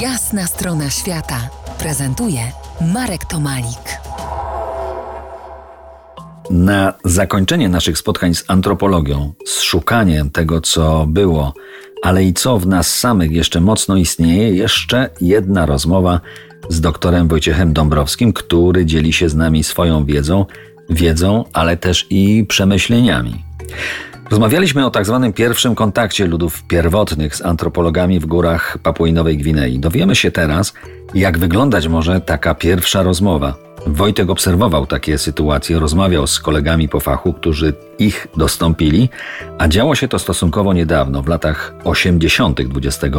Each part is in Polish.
Jasna strona świata prezentuje Marek Tomalik. Na zakończenie naszych spotkań z antropologią, z szukaniem tego, co było, ale i co w nas samych jeszcze mocno istnieje, jeszcze jedna rozmowa z doktorem Wojciechem Dąbrowskim, który dzieli się z nami swoją wiedzą, wiedzą, ale też i przemyśleniami. Rozmawialiśmy o tak zwanym pierwszym kontakcie ludów pierwotnych z antropologami w górach Papui Nowej Gwinei. Dowiemy się teraz, jak wyglądać może taka pierwsza rozmowa. Wojtek obserwował takie sytuacje, rozmawiał z kolegami po fachu, którzy ich dostąpili, a działo się to stosunkowo niedawno, w latach 80. XX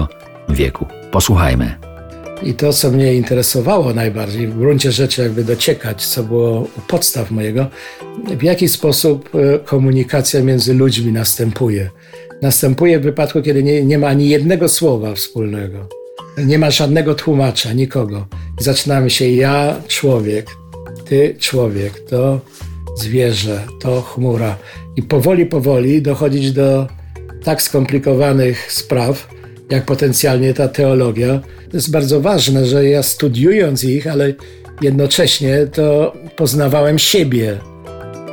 wieku. Posłuchajmy. I to, co mnie interesowało najbardziej, w gruncie rzeczy jakby dociekać, co było u podstaw mojego, w jaki sposób e, komunikacja między ludźmi następuje. Następuje w wypadku, kiedy nie, nie ma ani jednego słowa wspólnego. Nie ma żadnego tłumacza, nikogo. I zaczynamy się ja, człowiek, ty, człowiek, to zwierzę, to chmura. I powoli, powoli dochodzić do tak skomplikowanych spraw, jak potencjalnie ta teologia. To jest bardzo ważne, że ja studiując ich, ale jednocześnie to poznawałem siebie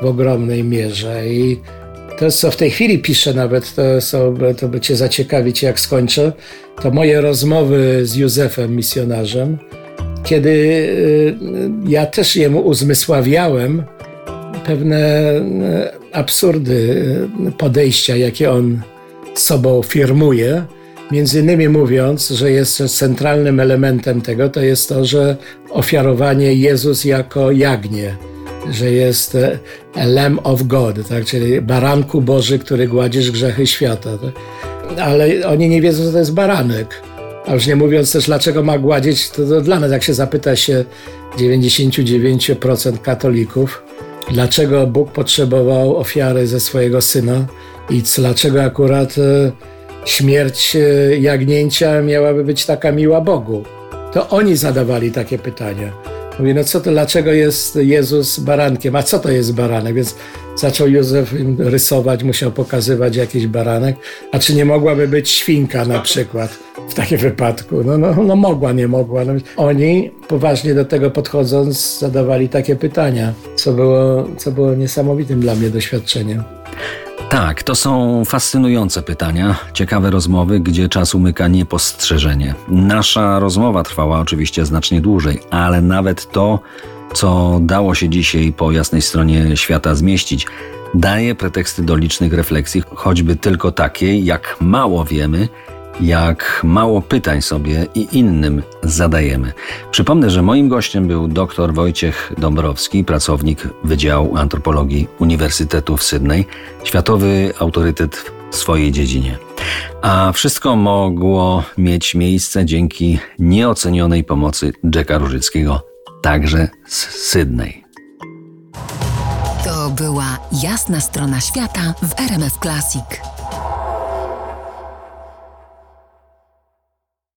w ogromnej mierze. I to, co w tej chwili piszę nawet, to, są, to by Cię zaciekawić, jak skończę, to moje rozmowy z Józefem, misjonarzem, kiedy y, ja też jemu uzmysławiałem pewne y, absurdy y, podejścia, jakie on sobą firmuje. Między innymi mówiąc, że jest centralnym elementem tego, to jest to, że ofiarowanie Jezus jako jagnię, że jest a Lamb of God, tak? czyli baranku Boży, który gładzisz grzechy świata. Tak? Ale oni nie wiedzą, co to jest baranek. A już nie mówiąc też, dlaczego ma gładzić, to, to dla nas, jak się zapyta się 99% katolików, dlaczego Bóg potrzebował ofiary ze swojego syna i dlaczego akurat e, śmierć e, jagnięcia miałaby być taka miła Bogu. To oni zadawali takie pytania. Mówi, no co to, dlaczego jest Jezus barankiem? A co to jest baranek? Więc zaczął Józef rysować, musiał pokazywać jakiś baranek. A czy nie mogłaby być świnka na przykład w takim wypadku? No, no, no mogła, nie mogła. No, oni poważnie do tego podchodząc zadawali takie pytania, co było, co było niesamowitym dla mnie doświadczeniem. Tak, to są fascynujące pytania, ciekawe rozmowy, gdzie czas umyka niepostrzeżenie. Nasza rozmowa trwała oczywiście znacznie dłużej, ale nawet to, co dało się dzisiaj po jasnej stronie świata zmieścić, daje preteksty do licznych refleksji, choćby tylko takiej, jak mało wiemy jak mało pytań sobie i innym zadajemy. Przypomnę, że moim gościem był dr Wojciech Dąbrowski, pracownik Wydziału Antropologii Uniwersytetu w Sydney, światowy autorytet w swojej dziedzinie. A wszystko mogło mieć miejsce dzięki nieocenionej pomocy Jacka Różyckiego, także z Sydney. To była jasna strona świata w RMF Classic.